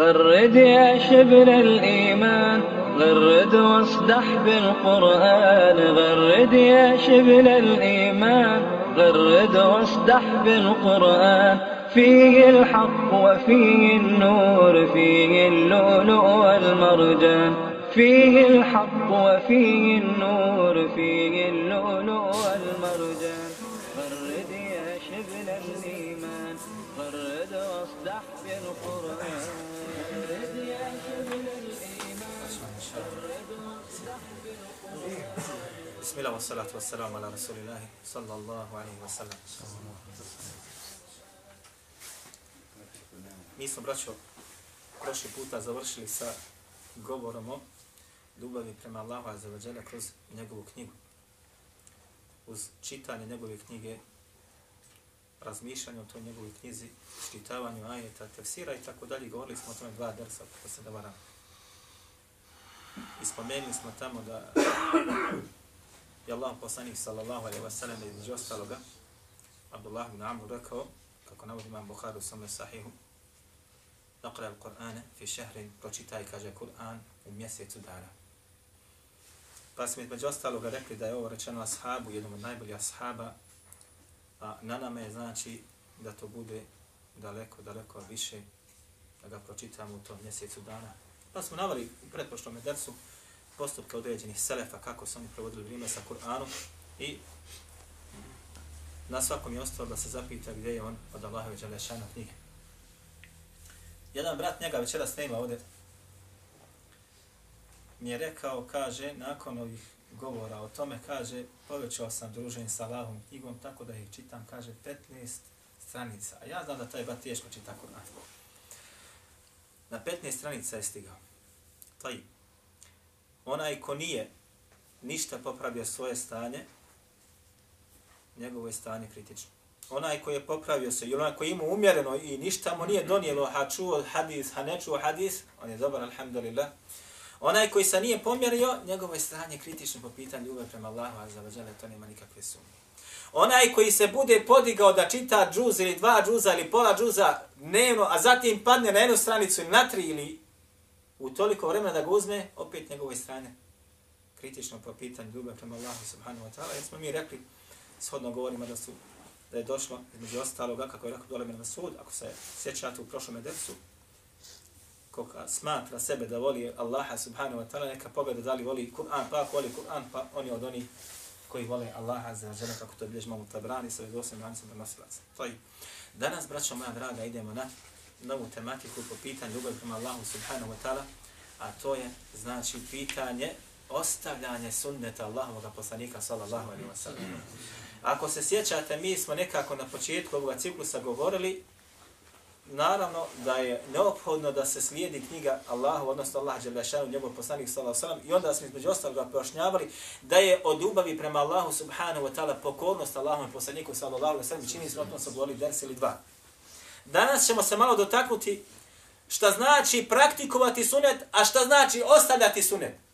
غرد يا شبل الإيمان غرد واصدح بالقرآن. غرد يا شبل الإيمان غرد واصدح بالقرآن. فيه الحق وفيه النور فيه اللؤلؤ والمرجان. فيه الحق وفيه النور فيه اللؤلؤ والمرجان. غرد يا شبل الإيمان غرد واصدح بالقرآن. Bismillah, الله والصلاة والسلام على رسول الله صلى Mi smo, braćo, prošli puta završili sa govorom o ljubavi prema Allahu Azzavadžela kroz njegovu knjigu. Uz čitanje njegove knjige, razmišljanje o toj njegovoj knjizi, čitavanju ajeta, tefsira i tako dalje, govorili smo o tome dva dersa, kako se da varamo. I spomenuli smo tamo da je Allah poslanik sallallahu alaihi wa sallam između ostaloga, Abdullah ibn Amr rekao, kako navodi imam Bukhari u svome sahihu, Naqra al-Qur'ana fi šehrin, pročitaj, kaže Kur'an, u mjesecu dana. Pa smo između ostaloga rekli da je ovo rečeno ashabu, jednom od najboljih ashaba, a na nama je znači da to bude daleko, daleko više, da ga pročitamo u tom mjesecu dana. Pa smo navali u pretpošlom dersu postupke određenih selefa, kako su oni provodili vrijeme sa Kur'anom i na svakom je ostalo da se zapita gdje je on od Allahove Đalešana knjige. Jedan brat njega večeras nema ovdje, mi je rekao, kaže, nakon ovih govora o tome, kaže, povećao sam druženje sa Allahom knjigom, tako da ih čitam, kaže, 15 stranica. A ja znam da taj brat teško čita Kur'an. Na 15 stranica je stigao. Taj. Onaj ko nije ništa popravio svoje stanje, njegovo je stanje kritično. Onaj koji je popravio se i onaj koji ima umjereno i ništa mu nije donijelo, ha čuo hadis, ha ne čuo hadis, on je dobar, alhamdulillah. Onaj koji se nije pomjerio, njegovo je stanje kritično po pitanju ljubav prema Allahu, a za to nema nikakve sumnje. Onaj koji se bude podigao da čita džuz ili dva džuza ili pola džuza dnevno, a zatim padne na jednu stranicu ili na tri ili u toliko vremena da ga uzme, opet njegove strane kritično po pitanju ljubav prema Allahu subhanahu wa ta'ala. Jer smo mi rekli, shodno govorimo da su da je došlo između ostaloga, kako je rekao dole na sud, ako se sjećate u prošlom edersu, koga smatra sebe da voli Allaha subhanahu wa ta'ala, neka pogleda da li voli Kur'an, pa ako voli Kur'an, pa on je od onih koji vole Allaha za žene, kako to bilježi mamu tabrani, sa vedosim lancem prenosilaca. To je. Danas, braćo moja draga, idemo na novu tematiku po pitanju ljubav prema Allahu subhanahu wa ta'ala, a to je, znači, pitanje ostavljanje sunneta Allahovog poslanika sallallahu alaihi wa sallam. Ako se sjećate, mi smo nekako na početku ovoga ciklusa govorili, naravno da je neophodno da se slijedi knjiga Allahu, odnosno Allah Đelešanu, njegov poslanik sallallahu alaihi i onda smo između ostaloga pojašnjavali da je od ljubavi prema Allahu subhanahu wa ta'ala pokornost Allahom i poslaniku sallallahu alaihi sallam, čini se o tom sam govorili ders ili dva. Danas ćemo se malo dotaknuti šta znači praktikovati sunet, a šta znači ostavljati sunet.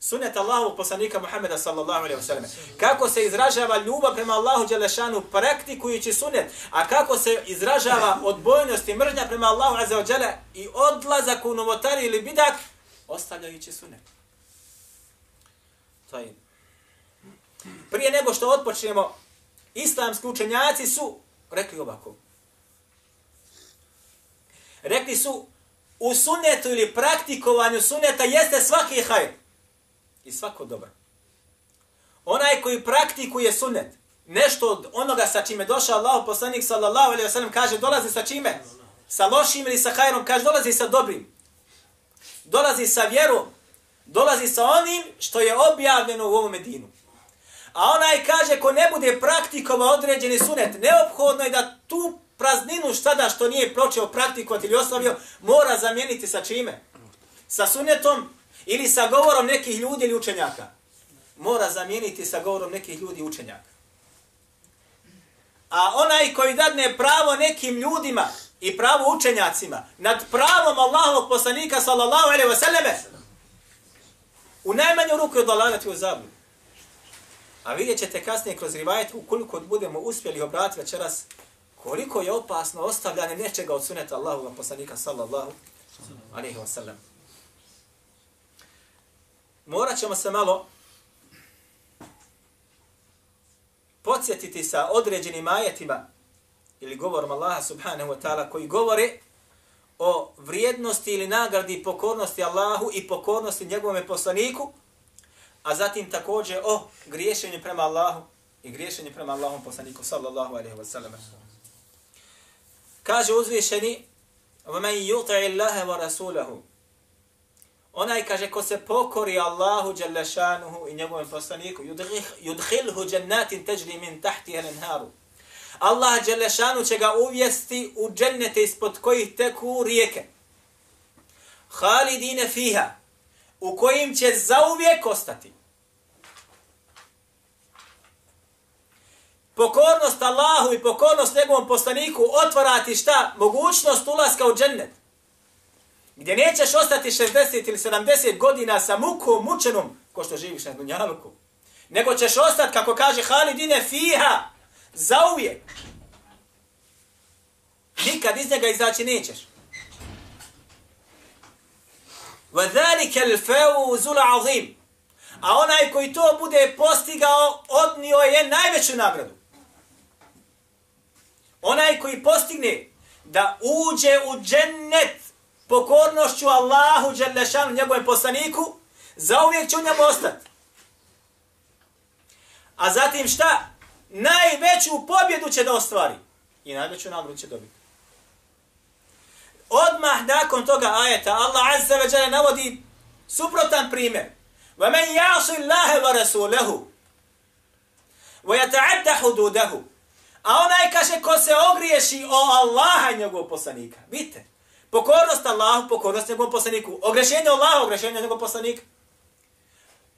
Sunnet Allahu poslanika Muhammeda sallallahu alejhi ve sellem. Kako se izražava ljubav prema Allahu dželešanu praktikujući sunnet, a kako se izražava odbojnost i mržnja prema Allahu azza ve dželle i odlazak u novotari ili bidat ostavljajući sunnet. To je. Prije nego što otpočnemo, islamski učenjaci su rekli ovako. Rekli su u sunnetu ili praktikovanju sunneta jeste svaki hajr i svako dobro. Onaj koji praktikuje sunnet, nešto od onoga sa čime došao Allah, poslanik sallallahu alaihi wa sallam, kaže dolazi sa čime? Sa lošim ili sa hajrom, kaže dolazi sa dobrim. Dolazi sa vjerom, dolazi sa onim što je objavljeno u ovom medinu. A onaj kaže ko ne bude praktikovao određeni sunet, neophodno je da tu prazninu sada što nije pročeo praktikovati ili oslavio, mora zamijeniti sa čime? Sa sunetom ili sa govorom nekih ljudi ili učenjaka. Mora zamijeniti sa govorom nekih ljudi učenjaka. A onaj koji dadne pravo nekim ljudima i pravo učenjacima nad pravom Allahovog poslanika sallallahu alaihi ve sallame, u najmanju ruku je odlagati u zablu. A vidjet ćete kasnije kroz rivajet, ukoliko budemo uspjeli obratiti večeras Koliko je opasno ostavljanje nečega od suneta Allahovog poslanika sallallahu alaihi wa sallam Morat ćemo se malo podsjetiti sa određenim ajetima ili govorom Allaha subhanahu wa ta'ala koji govore o vrijednosti ili nagradi pokornosti Allahu i pokornosti njegovom poslaniku, a zatim također o griješenju prema Allahu i griješenju prema Allahom poslaniku sallallahu alaihi wa sallam. Kaže uzvišeni وَمَنْ يُطَعِ اللَّهَ وَرَسُولَهُ Onaj kaže ko se pokori Allahu dželle i njegovom poslaniku yudkhilhu jannatin tajri min tahtiha al-anharu Allah dželle šanu će ga uvesti u džennete ispod kojih teku rijeke. Halidine fiha, u kojim će zauvijek ostati. Pokornost Allahu i pokornost njegovom poslaniku otvarati šta? Mogućnost ulaska u džennet Gdje nećeš ostati 60 ili 70 godina sa mukom, mučenom, ko što živiš na dunjaluku. Nego ćeš ostati, kako kaže Halidine fiha, za uvijek. Nikad iz njega izaći nećeš. وَذَلِكَ الْفَوْزُ الْعَظِيمُ A onaj koji to bude postigao, odnio je najveću nagradu. Onaj koji postigne da uđe u džennet pokornošću Allahu, Đerlešanu, njegovom poslaniku, za uvijek će u njemu ostati. A zatim šta? najveću pobjedu će da ostvari. I najveću nagradu će dobiti. Odmah nakon toga ajeta Allah Azza wa Jalla navodi suprotan primjer. وَمَنْ يَعْصِ اللَّهَ وَرَسُولَهُ وَيَتَعَدَّ حُدُودَهُ A onaj kaže ko se ogriješi o Allaha i njegovog poslanika. Vidite, pokornost Allahu, pokornost njegovom poslaniku. Ogrešenje Allahu, ogrešenje njegovog poslanika.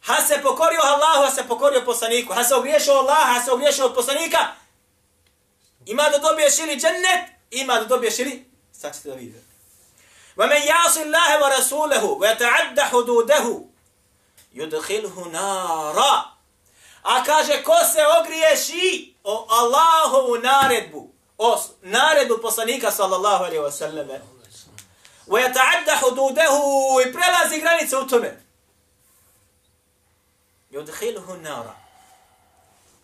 Ha se pokorio Allahu, ha se pokorio poslaniku. Ha se ogriješio Allah, ha se ogriješio od poslanika. Ima da dobiješ ili džennet, ima da dobiješ ili... Sad ćete da vidite. وَمَنْ يَعْصِ اللَّهَ وَرَسُولَهُ وَيَتَعَدَّ حُدُودَهُ يُدْخِلْهُ نَارًا A kaže, ko se ogriješi o Allahovu naredbu, o naredbu poslanika sallallahu alaihi wa sallam, وَيَتَعَدَّ حُدُودَهُ i prelazi granice u tome, yudkhilhu nara.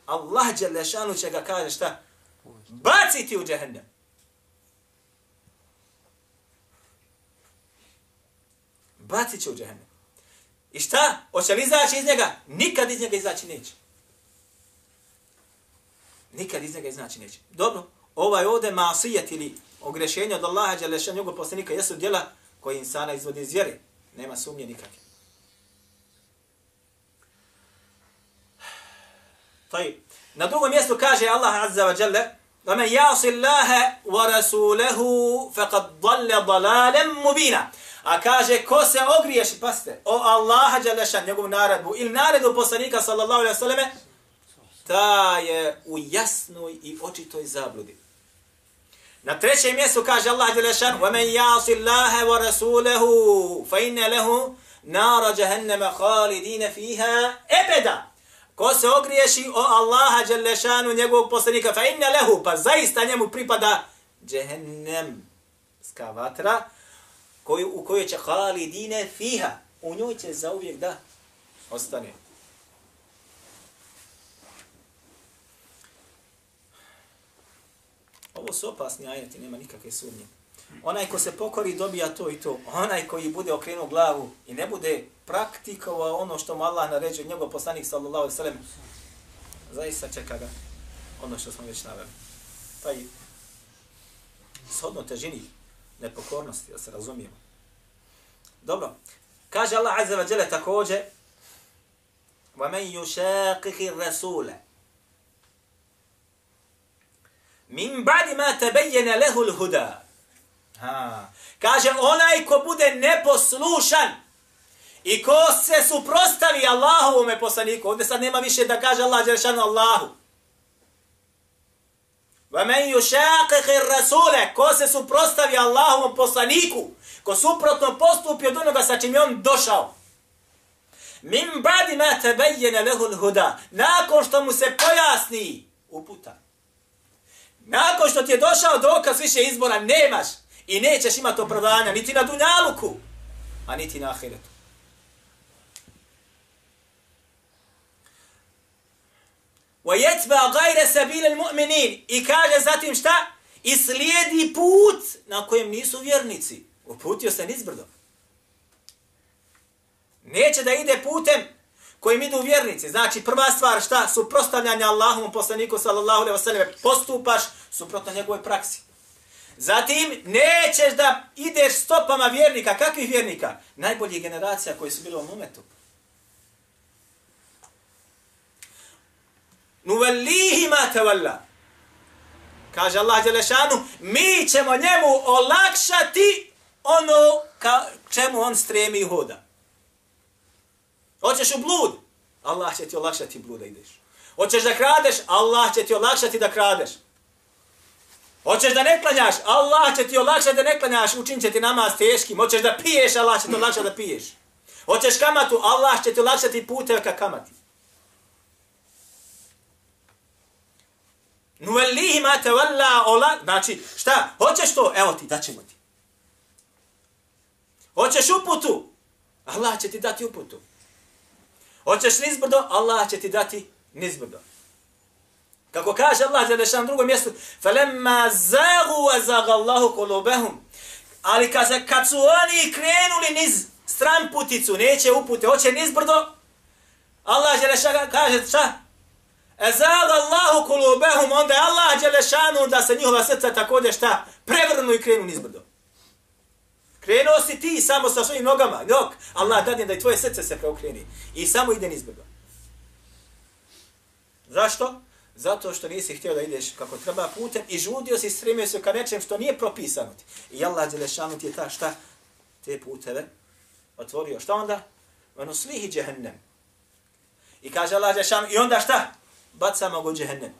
Allah dželle šanu će ga kaže šta? Baciti u džehennem. Bacit će u džehennem. I šta? Hoće li izaći iz njega? Nikad iz njega izaći neće. Nikad iz njega izaći neće. Dobro, ovaj ovdje masijet ili ogrešenje od Allaha dželle šanu njegov poslanika jesu djela koji insana izvodi iz vjere. Nema sumnje nikakve. طيب. Na drugom mjestu kaže Allah Azza wa Jalla وَمَنْ يَعْصِ اللَّهَ وَرَسُولَهُ فَقَدْ ضَلَّ ضَلَالًا مُبِينًا A kaže, ko se ogriješi, paste, o Allaha Đalešan, njegovu naredbu, ili naredbu poslanika, sallallahu alaihi sallam, ta je u jasnoj i očitoj zabludi. Na trećem mjestu kaže Allah Đalešan, وَمَنْ يَعْصِ اللَّهَ وَرَسُولَهُ فَإِنَّ لَهُ نَارَ جَهَنَّمَ خَالِدِينَ فِيهَا أَبَدًا Ko se ogriješi o Allaha Đelešanu, njegovog poslanika, fa inna lehu, pa zaista njemu pripada džehennem, ska vatra, koju, u kojoj će halidine fiha, u njoj će zauvijek da ostane. Ovo su opasni ajeti, nema nikakve sumnje. Onaj ko se pokori dobija to i to. Onaj koji bude okrenuo glavu i ne bude praktikovao ono što mu Allah naređe njegov poslanik sallallahu alaihi sallam, zaista čeka ga ono što smo već naveli. Taj shodno težini nepokornosti, da se razumijemo. Dobro. Kaže Allah azza wa jale također, وَمَنْ يُشَاقِهِ الرَّسُولَ مِنْ بَعْدِ مَا تَبَيَّنَ لَهُ الْهُدَى Ha. Kaže, onaj ko bude neposlušan i ko se suprostavi Allahovom poslaniku, ovdje sad nema više da kaže Allah Đeršanu Allahu. وَمَنْ يُشَاقِهِ الرَّسُولَ Ko se suprostavi Allahovom poslaniku, ko suprotno postupi od onoga sa čim je on došao. Min badi ma tebayyana lahu al-huda. Nakon što mu se pojasni uputa. Nakon što ti je došao dokaz više izbora, nemaš i nećeš imati opravdanja niti na dunjaluku, a niti na ahiretu. وَيَتْبَا غَيْرَ سَبِيلَ الْمُؤْمِنِينَ I kaže zatim šta? I slijedi put na kojem nisu vjernici. Uputio se nizbrdo. Neće da ide putem kojim idu vjernici. Znači, prva stvar šta? Suprostavljanje Allahom poslaniku sallallahu alaihi wasallam. Postupaš suprotno njegove praksi. Zatim, nećeš da ideš stopama vjernika. Kakvih vjernika? Najboljih generacija koji su bili u momentu. Nuvellihi ma. Kaže Allah Đelešanu, mi ćemo njemu olakšati ono ka čemu on stremi i hoda. Hoćeš u blud? Allah će ti olakšati blud da ideš. Hoćeš da kradeš? Allah će ti olakšati da kradeš. Hoćeš da ne klanjaš? Allah će ti olakšati da ne klanjaš, učin će ti namaz teškim. Hoćeš da piješ? Allah će ti olakšati da piješ. Hoćeš kamatu? Allah će ti olakšati puteve ka kamati. Nuvellihi ma te valla ola... Znači, šta? Hoćeš to? Evo ti, daćemo ti. Hoćeš uputu? Allah će ti dati uputu. Hoćeš nizbrdo? Allah će ti dati nizbrdo. Kako kaže Allah za dešan drugom mjestu, فَلَمَّا زَغُوا وَزَغَ اللَّهُ قُلُوبَهُمْ Ali kad, kad su oni krenuli niz stran puticu, neće upute, hoće nizbrdo, Allah će dešan kaže šta? Ezal Allahu kulubehum, onda je Allah Đelešanu da se njihova srca također šta? Prevrnu i krenu nizbrdo. Krenuo si ti samo sa svojim nogama, njok. Allah dadne da i tvoje srce se preokreni. I samo ide nizbrdo. Zašto? Zato što nisi htio da ideš kako treba putem i žudio si stremio se ka nečem što nije propisano ti. I Allah Đelešanu ti je ta šta? Te puteve otvorio. Šta onda? Vanu slihi džehennem. I kaže Allah Đelešanu, i onda šta? bacamo go džehennem.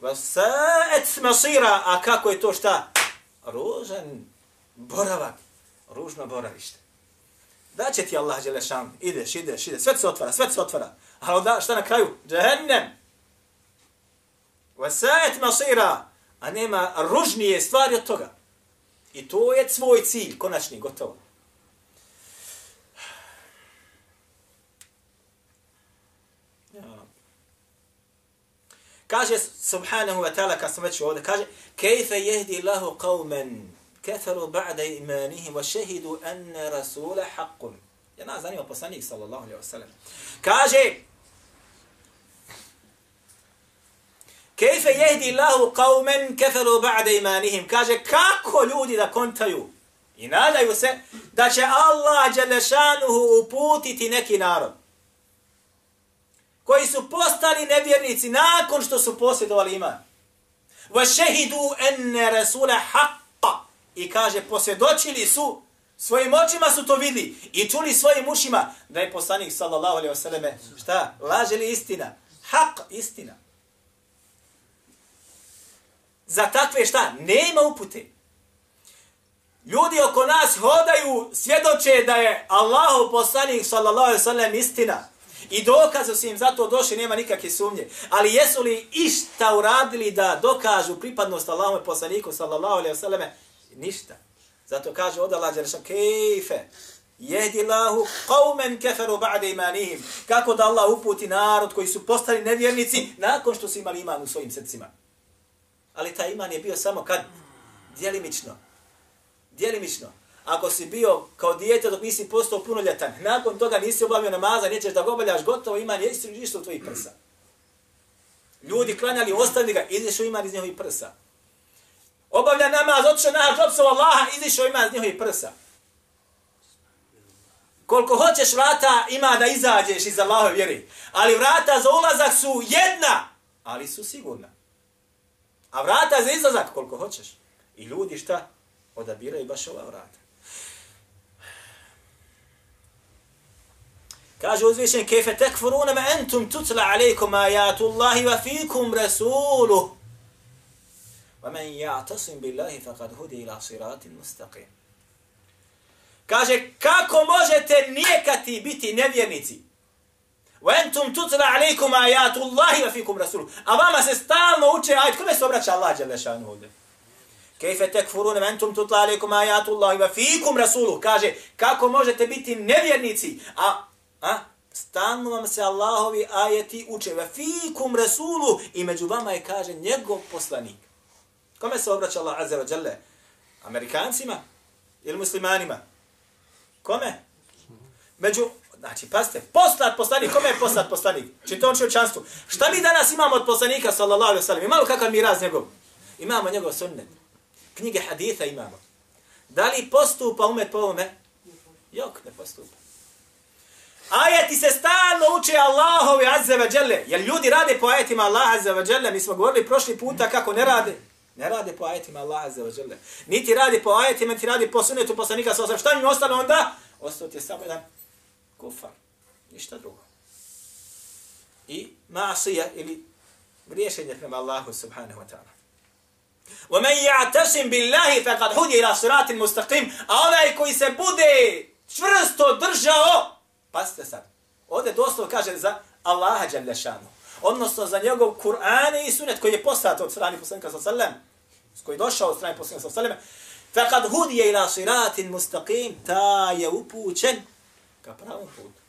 Vasaet masira, a kako je to šta? Ružan boravak, ružno boravište. Da će ti Allah Đelešan, ideš, ideš, ideš, sve se otvara, sve se otvara. A onda šta na kraju? Džehennem. Vasaet masira, a nema ružnije stvari od toga. I to je svoj cilj, konačni, gotovo. Kaže subhanahu wa ta'ala, kad sam već ovdje, kaže Kejfe jehdi lahu qavmen keferu ba'da imanihim wa shahidu anna rasula haqqun. Ja nas zanima poslanik sallallahu alaihi wa sallam. Kaže Kejfe jehdi lahu qawmen keferu ba'da imanihim. Kaže kako ljudi da kontaju i nadaju se da će Allah Đalešanuhu uputiti neki narod koji su postali nevjernici nakon što su posjedovali iman. Wa shahidu anna rasula haqqa. I kaže posvjedočili su svojim očima su to vidli. I čuli svojim ušima da je poslanik sallallahu alejhi ve selleme šta? Laže li istina? Hak istina. Za takve šta? Nema upute. Ljudi oko nas hodaju svjedoče da je Allahu poslanik sallallahu alejhi ve sellem istina. I dokazu su im zato došli, nema nikakve sumnje. Ali jesu li išta uradili da dokažu pripadnost Allahome poslaniku, sallallahu alaihi wa sallam, ništa. Zato kaže od Allah, Đerša, kejfe, jehdi Allahu qawmen keferu ba'de imanihim. Kako da Allah uputi narod koji su postali nevjernici nakon što su imali iman u svojim srcima. Ali taj iman je bio samo kad? Djelimično. Djelimično ako si bio kao dijete dok nisi postao punoljetan, nakon toga nisi obavio namaza, nećeš da ga obavljaš, gotovo iman je isto u tvojih prsa. Ljudi klanjali, ostavili ga, izišao iman iz njihovih prsa. Obavlja namaz, otišao na hađ, opsao Allaha, izišao ima iz njihovih prsa. Koliko hoćeš vrata ima da izađeš iz Allahove vjeri. Ali vrata za ulazak su jedna, ali su sigurna. A vrata za izlazak koliko hoćeš. I ljudi šta? Odabiraju baš ova vrata. Kaže uzvišen, kefe tekfuruna ma entum tutla alaikum ajatu Allahi wa fikum rasuluh. Wa men ja'tasim billahi faqad hudi ila siratin mustaqim. Kaže, kako možete nijekati biti nevjernici? وَأَنْتُمْ تُتْلَ عَلَيْكُمْ آيَاتُ اللَّهِ وَفِيكُمْ رَسُولُ A vama se stalno uče ajet. Kome se obraća Allah Đelešanu ovdje? Kejfe tekfurune mentum tutla alaikum ajatu Allahi wa fikum rasulu. Kaže, kako možete biti nevjernici? A, a, stalno vam se Allahovi ajeti uče. Wa fikum rasulu. I među vama je, kaže, njegov poslanik. Kome se obraća Allah azza wa jalla? Amerikancima? Ili muslimanima? Kome? Među, znači, paste, poslat poslanik, kome je poslat poslanik? Či to čanstvu. Šta mi danas imamo od poslanika, sallallahu alaihi sallam? Imamo kakav miraz njegov? Imamo njegov sunnet. Knjige haditha imamo. Da li postupa umet po ovome? Jok, ne postupa. Ajeti se stalno uče Allahovi azze wa dželle. Jer ljudi rade po ajetima Allaha azze wa dželle. Mi smo govorili prošli puta kako ne rade. Ne rade po ajetima Allah azze wa dželle. Niti radi po ajetima, niti radi po sunetu poslanika sa osam. Šta mi ostalo onda? Ostao ti je samo jedan kufar. Ništa drugo. I masija ili griješenje prema Allahu subhanahu wa ta'ala. وَمَنْ يَعْتَسِمْ بِاللَّهِ فَقَدْ هُدِيَ إِلَى صِرَاتٍ مُسْتَقِيمٍ A onaj koji se bude čvrsto držao, pasite sad, ovdje doslovno kaže za Allaha Đalešanu, odnosno za njegov Kur'an i sunet koji je poslat od strane poslanika sa sallam, s koji je došao od strane poslanika sa sallam, fa kad hudije ila siratin mustaqim, ta je upućen ka pravom putu.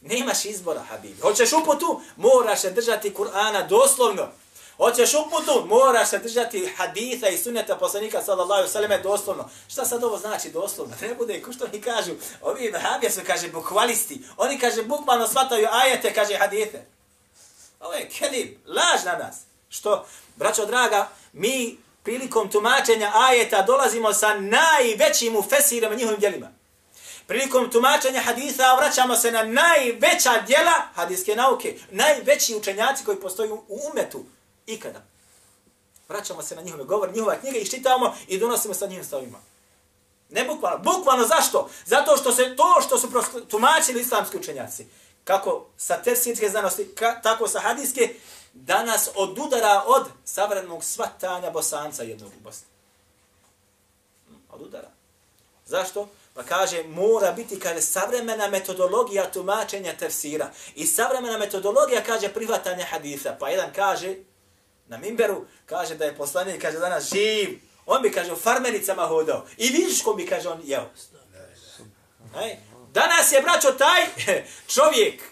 Nemaš izbora, Habibi. Hoćeš uputu, moraš se držati Kur'ana doslovno. Hoćeš uputu, moraš se držati haditha i sunneta poslanika sallallahu alejhi ve sellem doslovno. Šta sad ovo znači doslovno? Ne bude, ko što mi kažu? Ovi vahabija su, kaže, bukvalisti. Oni, kaže, bukvalno shvataju ajete, kaže, hadite. Ovo je kedib, laž na nas. Što, braćo draga, mi prilikom tumačenja ajeta dolazimo sa najvećim ufesirama njihovim djelima. Prilikom tumačenja haditha vraćamo se na najveća djela hadijske nauke. Najveći učenjaci koji postoji u umetu ikada. Vraćamo se na njihove govore, njihova knjiga i štitamo i donosimo sa njim stavima. Ne bukvalno. Bukvalno zašto? Zato što se to što su tumačili islamski učenjaci, kako sa tefsirske znanosti, ka, tako sa hadijske, danas odudara od savremenog svatanja bosanca jednog u Bosni. Od udara. Zašto? Pa kaže, mora biti kaže, savremena metodologija tumačenja tefsira. I savremena metodologija kaže prihvatanje haditha. Pa jedan kaže, na Mimberu, kaže da je poslanik, kaže danas živ. On bi, kaže, u farmericama hodao. I vidiš ko bi, kaže, on jeo. Hej. Danas je, braćo, taj čovjek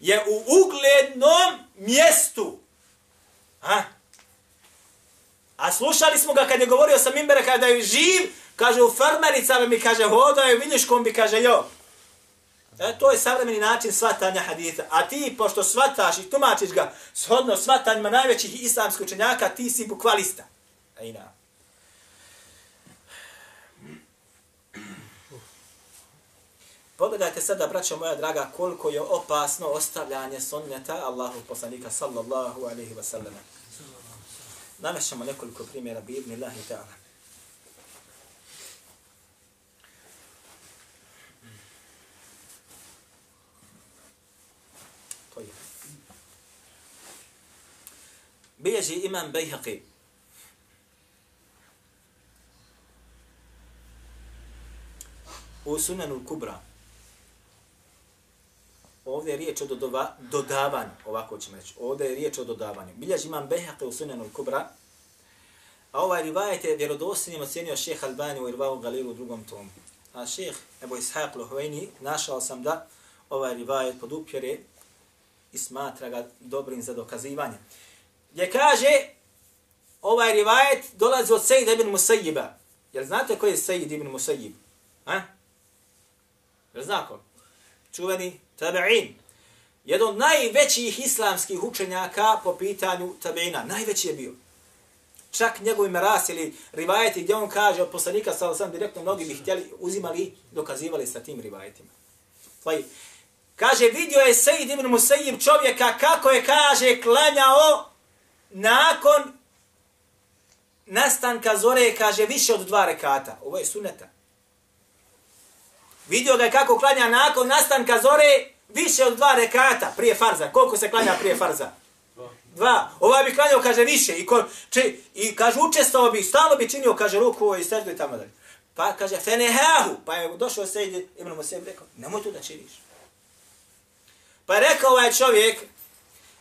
je u uglednom mjestu. Ha? A slušali smo ga kad je govorio sa Mimbera kada je živ, kaže, u farmericama mi, kaže, hodao je vidiš bi, kaže, jo. E, to je savremeni način svatanja haditha. A ti, pošto svataš i tumačiš ga shodno svatanjima najvećih islamskih učenjaka, ti si bukvalista. Ejna. Pogledajte sada, braćo moja draga, koliko je opasno ostavljanje sunneta Allahu poslanika sallallahu alaihi wa sallam. Namešćemo nekoliko primjera bi ibn Allahi ta'ala. bilježi imam Bejhaqi. U sunanu Kubra. Ovdje je riječ o dodova, dodavanju, ovako ćemo reći. Ovdje je riječ o dodavanju. Bilježi imam Behaqe u sunanu Kubra. A ovaj rivajet je vjerodostojnim ocjenio šeha Albani u Irvavu Galilu u drugom tomu. A šeh Ebu Ishaq Lohveni našao sam da ovaj rivajet podupjere i smatra ga dobrim za dokazivanje gdje kaže ovaj rivajet dolazi od Sejda ibn Musajiba. Jel znate ko je Sejid ibn Musayyib? Ha? Jel znako? Čuveni tabi'in. Jedan od najvećih islamskih učenjaka po pitanju tabi'ina. Najveći je bio. Čak njegovi meras ili rivajeti gdje on kaže od poslanika sa sam direktno mnogi bi htjeli uzimali dokazivali sa tim rivajetima. Pa Tvoji. Kaže, vidio je Sejid ibn Musejib čovjeka kako je, kaže, klanjao nakon nastanka zore, kaže, više od dva rekata. Ovo je suneta. Vidio ga kako klanja nakon nastanka zore, više od dva rekata prije farza. Koliko se klanja prije farza? Dva. Ova bi klanjao, kaže, više. I, ko, či, i kaže, učestvao bi, stalo bi činio, kaže, ruku i srdu i tamo dalje. Pa kaže, fenehahu. Pa je došao se i Ibn Musaib rekao, nemoj tu da činiš. Pa je rekao ovaj čovjek,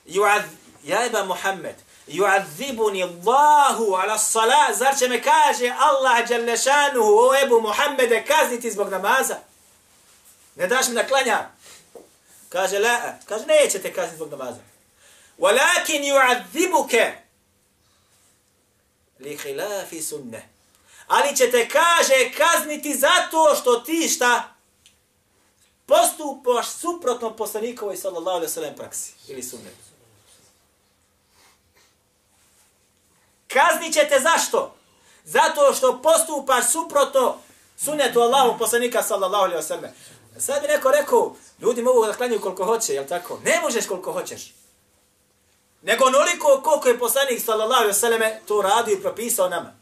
Juad, ja eba Muhammed, yu'adhibuni Allahu ala salat, zar će me kaže Allah dželešanuhu o Ebu Muhammede kazniti zbog namaza? Ne daš mi da klanja? Kaže, la, kaže, neće te kazniti zbog namaza. Walakin yu'adhibuke li khilafi sunne. Ali će te kaže kazniti zato što ti šta postupaš suprotno poslanikovoj sallallahu alaihi sallam praksi ili sunnetu. Kaznit ćete zašto? Zato što postupaš suprotno sunnetu Allahu poslanika sallallahu alaihi sallam. Sad bi neko rekao, ljudi mogu da klanjaju koliko hoće, jel tako? Ne možeš koliko hoćeš. Nego onoliko koliko je poslanik sallallahu alaihi ve selleme to radio i propisao nama.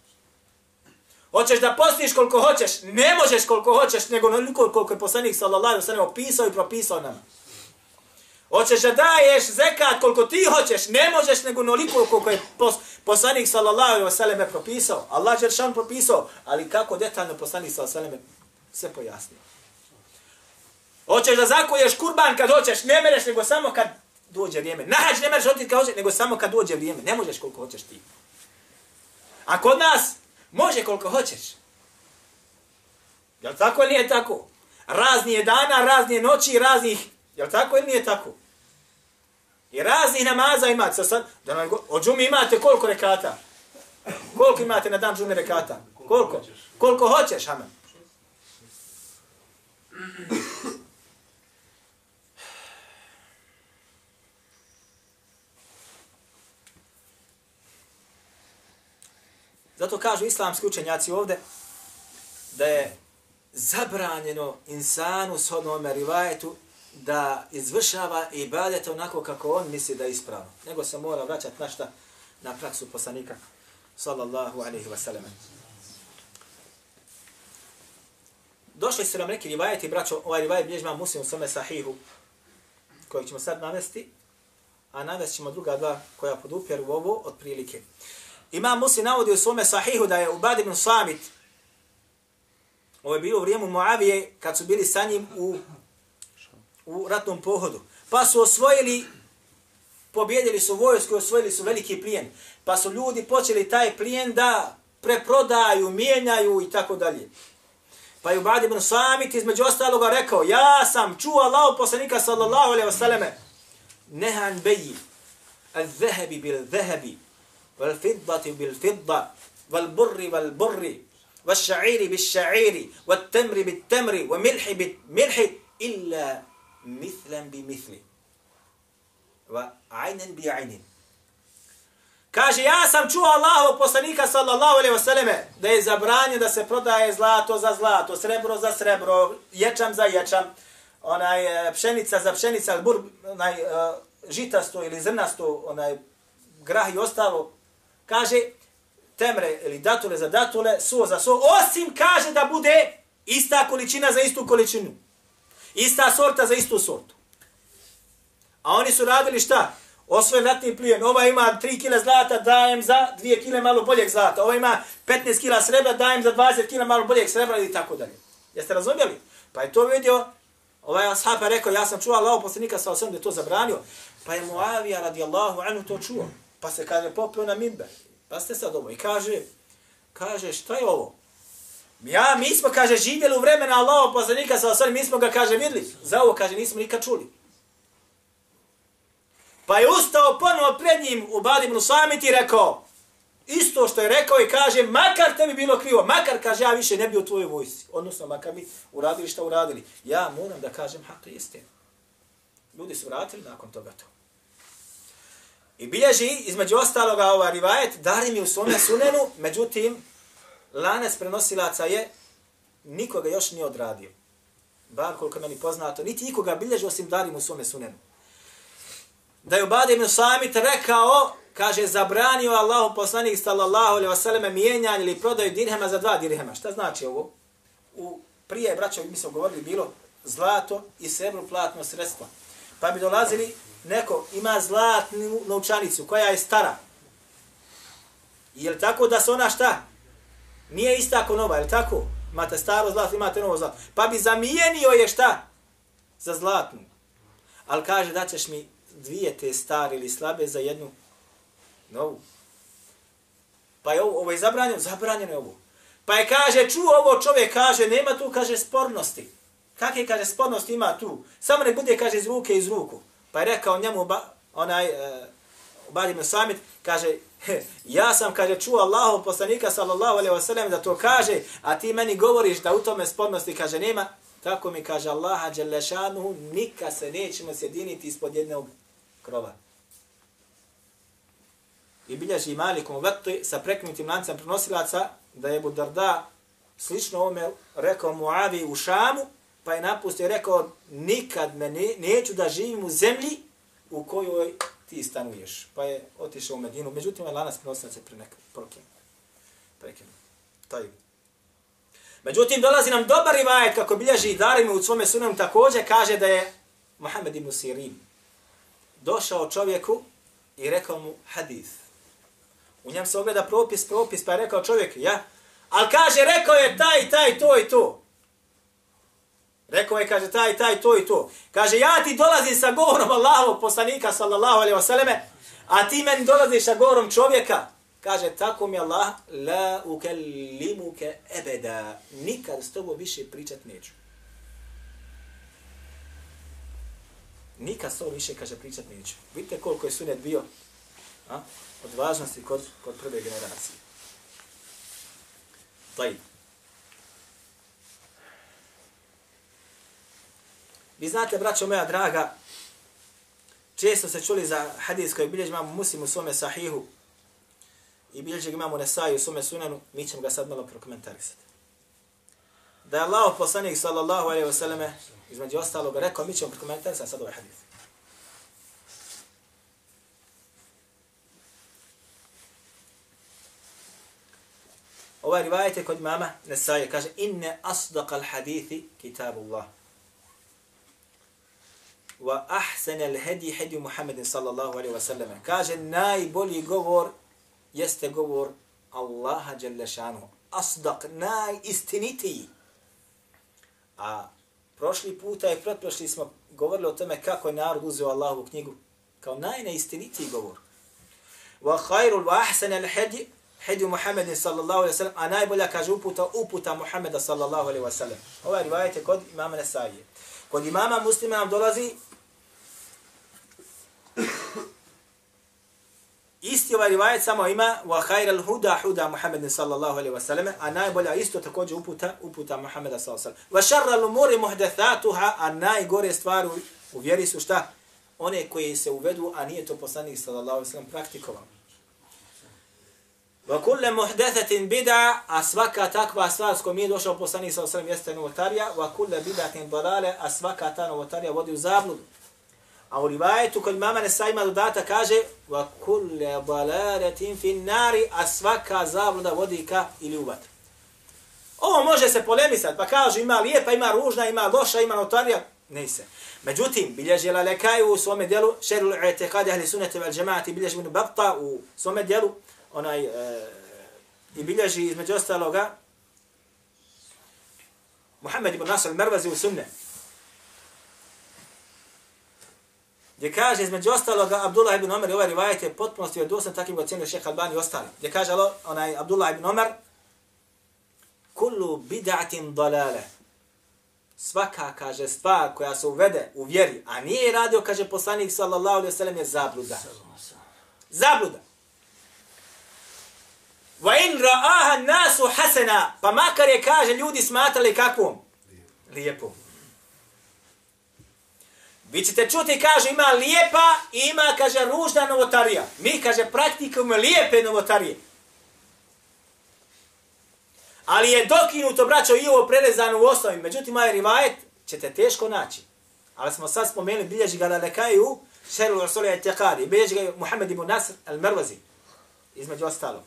Hoćeš da postiš koliko hoćeš, ne možeš koliko hoćeš, nego onoliko koliko je poslanik sallallahu alaihi ve selleme opisao i propisao nama. Hoćeš da daješ zekat koliko ti hoćeš, ne možeš nego onoliko koliko je pos, poslanik sallallahu alaihi ve selleme propisao. Allah je šan propisao, ali kako detaljno poslanik sallallahu alaihi ve selleme sve pojasnio. Hoćeš da zakuješ kurban kad hoćeš, ne mereš nego samo kad dođe vrijeme. Nahađ ne mereš otiti kad hoćeš, nego samo kad dođe vrijeme. Ne možeš koliko hoćeš ti. A kod nas, može koliko hoćeš. Jel tako ili nije tako? Razni je dana, razni je noći, raznih Jel tako ili nije tako? I raznih namaza imate. Sa sad, da nam go, od džumi imate koliko rekata? Koliko imate na dan džumi rekata? Koliko? Koliko hoćeš, amen. Zato kažu islamski učenjaci ovde da je zabranjeno insanu s odnome rivajetu da izvršava ibadete onako kako on misli da je ispravno. Nego se mora vraćati na šta? Na praksu poslanika. Sallallahu alaihi wa sallam. Došli su nam neki rivajeti, braćo, ovaj rivajet bilježima muslim u svome sahihu, kojeg ćemo sad navesti, a navest ćemo druga dva koja podupjeru ovo od prilike. Imam muslim navodi u svome sahihu da je Ubad ibn Samit, ovo je bilo u Moavije Muavije, kad su bili sa njim u u ratnom pohodu. Pa su osvojili, pobjedili su vojsku, osvojili su veliki plijen. Pa su ljudi počeli taj plijen da preprodaju, mijenjaju i tako dalje. Pa je Ubad ibn Samit između ostaloga rekao, ja sam čuo Allahu poslanika sallallahu alaihi wasallame, nehan beji, al-zehebi bil-zehebi, والفضة بالفضة والبر والبر bil بالشعير wal بالتمر وملح بالملح إلا مثلا bil ša'iri, بعين illa bi bi. Kaže, ja sam čuo Allahovog poslanika sallallahu alaihi wasallam da je zabranio da se prodaje zlato za zlato, srebro za srebro, ječam za ječam, onaj e, pšenica za pšenica, bur, onaj e, žitasto ili zrnasto, onaj grah i ostalo. Kaže, temre ili datule za datule, suo za suo, osim kaže da bude ista količina za istu količinu. Ista sorta za istu sortu. A oni su radili šta? Osvojen ratni plijen. Ova ima 3 kg zlata, dajem za 2 kg malo boljeg zlata. Ova ima 15 kg srebra, dajem za 20 kg malo boljeg srebra i tako dalje. Jeste razumjeli? Pa je to vidio, ovaj ashab je rekao, ja sam čuo Allah poslanika sa osam da je to zabranio. Pa je Muavija radijallahu anhu to čuo. Pa se kaže, popio na mimber. Pa ste sad ovo. I kaže, kaže, šta je ovo? Ja, mi smo, kaže, živjeli u vremena Allaha poslanika sa osam, mi smo ga, kaže, vidli. Za ovo, kaže, nismo nikad čuli. Pa je ustao ponovo pred njim u Badimnu Samit i rekao, isto što je rekao i kaže, makar tebi bilo krivo, makar, kaže, ja više ne bi u tvojoj vojsi. Odnosno, makar bi uradili što uradili. Ja moram da kažem, ha, to jeste. Ljudi su vratili nakon toga to. I bilježi, između ostaloga, ova rivajet, dali mi u svome sunenu, međutim, lanac prenosilaca je nikoga još nije odradio. Bar koliko meni poznato, niti nikoga bilježi osim darim u svome sunenu. Da je Ubade ibn Samit rekao, kaže, zabranio Allahu poslanik sallallahu alaihi wasallam mijenjanje ili prodaju dirhema za dva dirhema. Šta znači ovo? U prije, braćo, mi smo govorili, bilo zlato i srebro platno sredstvo. Pa bi dolazili, neko ima zlatnu novčanicu koja je stara. Je tako da se ona šta? Nije ista ako nova, je li tako? Imate staro zlato, imate novo zlato. Pa bi zamijenio je šta? Za zlatnu. ali kaže da ćeš mi dvije te stare ili slabe za jednu novu. Pa je ovo, ovo je zabranjeno, zabranjeno je ovo. Pa je kaže, čuo ovo čovjek, kaže, nema tu, kaže, spornosti. Kakve, kaže, spornosti ima tu? Samo ne bude, kaže, iz ruke iz ruku. Pa je rekao njemu, ba, onaj, e, uh, Ubadim Samit, kaže, ja sam, kaže, čuo Allahu poslanika, sallallahu alaihi wasallam, da to kaže, a ti meni govoriš da u tome spornosti, kaže, nema, tako mi kaže Allaha, Đelešanuhu, nikad se nećemo sjediniti ispod jednog krova. I bilježi Malikom u vrtu sa preknutim lancem prenosilaca da je Budarda slično ome rekao Muavi u Šamu, pa je napustio i rekao nikad me ne, neću da živim u zemlji u kojoj ti stanuješ. Pa je otišao u Medinu. Međutim, ovaj je lanas prenosilaca pre nekog. Prekinu. Taj. Međutim, dolazi nam dobar rivajet kako bilježi Darimi u svome sunom također kaže da je Muhammed ibn Sirin došao čovjeku i rekao mu hadith. U njem se ogleda propis, propis, pa je rekao čovjek, ja, ali kaže, rekao je taj, taj, to i to. Rekao je, kaže, taj, taj, to i to. Kaže, ja ti dolazim sa govorom Allahovog poslanika, sallallahu alaihi wasallam, a ti meni dolaziš sa govorom čovjeka. Kaže, tako mi Allah, la ukellimuke ebeda. Nikad s tobom više pričat neću. Nikad s tobom više, kaže, pričat neću. Vidite koliko je sunet bio a? od važnosti kod, kod prve generacije. Taj. Vi znate, braćo moja draga, često se čuli za hadis koji bilježi imamo muslim u svome sahihu i bilježi imamo Nesaju u svome sunanu, mi ćemo ga sad malo prokomentarisati. Da je Allah poslanik sallallahu alaihi wasallam između ostalog rekao, mi ćemo prokomentarisati sad ovaj hadis. Ovaj rivajet je kod mama Nesaje, kaže, inne asdaqal hadithi kitabullah wa ahsan al hadi hadi Muhammedin sallallahu alaihi wa sallam. Kaže najbolji govor jeste govor Allaha jalla šanu. Asdaq, najistinitiji. A prošli puta i pretprošli smo govorili o tome kako je narod uzeo Allahovu knjigu kao najneistinitiji govor. Wa khairul wa ahsan al hadi hadi Muhammedin sallallahu alaihi wa sallam. A najbolja kaže uputa uputa Muhammeda sallallahu alaihi wa sallam. Ovaj rivajet je kod imama Nesajije. Kod imama muslima nam dolazi Isti ovaj rivajet samo ima wa khayral huda huda Muhammedin sallallahu alaihi wa sallam, a najbolja isto također uputa uputa Muhammeda sallallahu alaihi wa sallam. Wa sharral umuri muhdathatuha, a najgore stvari u vjeri su šta? One koje se uvedu, a nije to poslanik sallallahu alaihi wa sallam praktikovao. Wa kullu muhdathatin bid'a, a svaka takva stvar s kojom je došao poslanik sallallahu alaihi wa sallam jeste novotarija, wa kullu bid'atin dalale, a svaka ta novotarija vodi u zabludu. A u rivajetu kod mama Nesa ima dodata kaže wa kulle balaratin fin nari, a svaka zabluda vodi ka ili u vatru. Ovo može se polemisati, pa kaže ima lijepa, ima ružna, ima loša, ima notarija, ne se. Međutim, bilježi lalekaju u svome dijelu, šerul i'tekadi ahli sunnete vel džemaati, bilježi ibn Babta u svome dijelu, onaj, e, i bilježi između ostaloga, Muhammed ibn Nasr al-Mervazi u sunne, gdje kaže između ostaloga Abdullah ibn Omer i ovaj rivajet je potpuno stio dosan takim ga cijenio šeha Albani i ostali. Gdje kaže onaj Abdullah ibn Omer kullu bid'atin dalale svaka, kaže, stvar koja se uvede u vjeri, a nije radio, kaže poslanik sallallahu alaihi sallam, je zabluda. Zabluda. Wa in ra'aha nasu hasana, pa makar je, kaže, ljudi smatrali kakvom? Lijepom. Vi ćete čuti, kaže, ima lijepa i ima, kaže, ružna novotarija. Mi, kaže, praktikujemo lijepe novotarije. Ali je dokinuto, braćo, i ovo prerezano u osnovi. Međutim, ovaj rivajet ćete teško naći. Ali smo sad spomenuli, bilježi ga na lekaju, šeru rasulija i tekadi. Bilježi ga Muhammed ibn Nasr al-Mervazi. Između ostalo.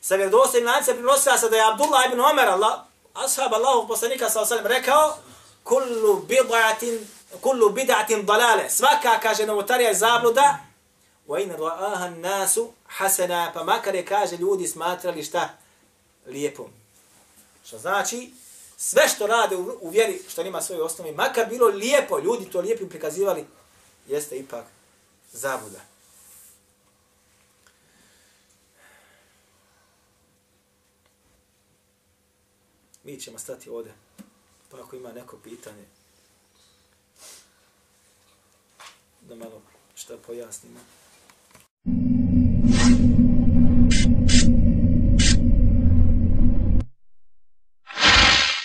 Sa vjerodostojnim lance prinosila se da je Abdullah ibn Omer, Allah, ashab Allahog poslanika sa osalim, rekao, kullu bid'atin kullu bid'atin dalale. Svaka, kaže, novotarija je zabluda. Wa in ra'aha nasu hasana. Pa makar je, kaže, ljudi smatrali šta? Lijepom. Što znači, sve što rade u, u vjeri, što nima svoje osnovi, makar bilo lijepo, ljudi to lijepim prikazivali, jeste ipak zabuda. Mi ćemo stati ovdje. Pa ako ima neko pitanje, da malo šta pojasnimo.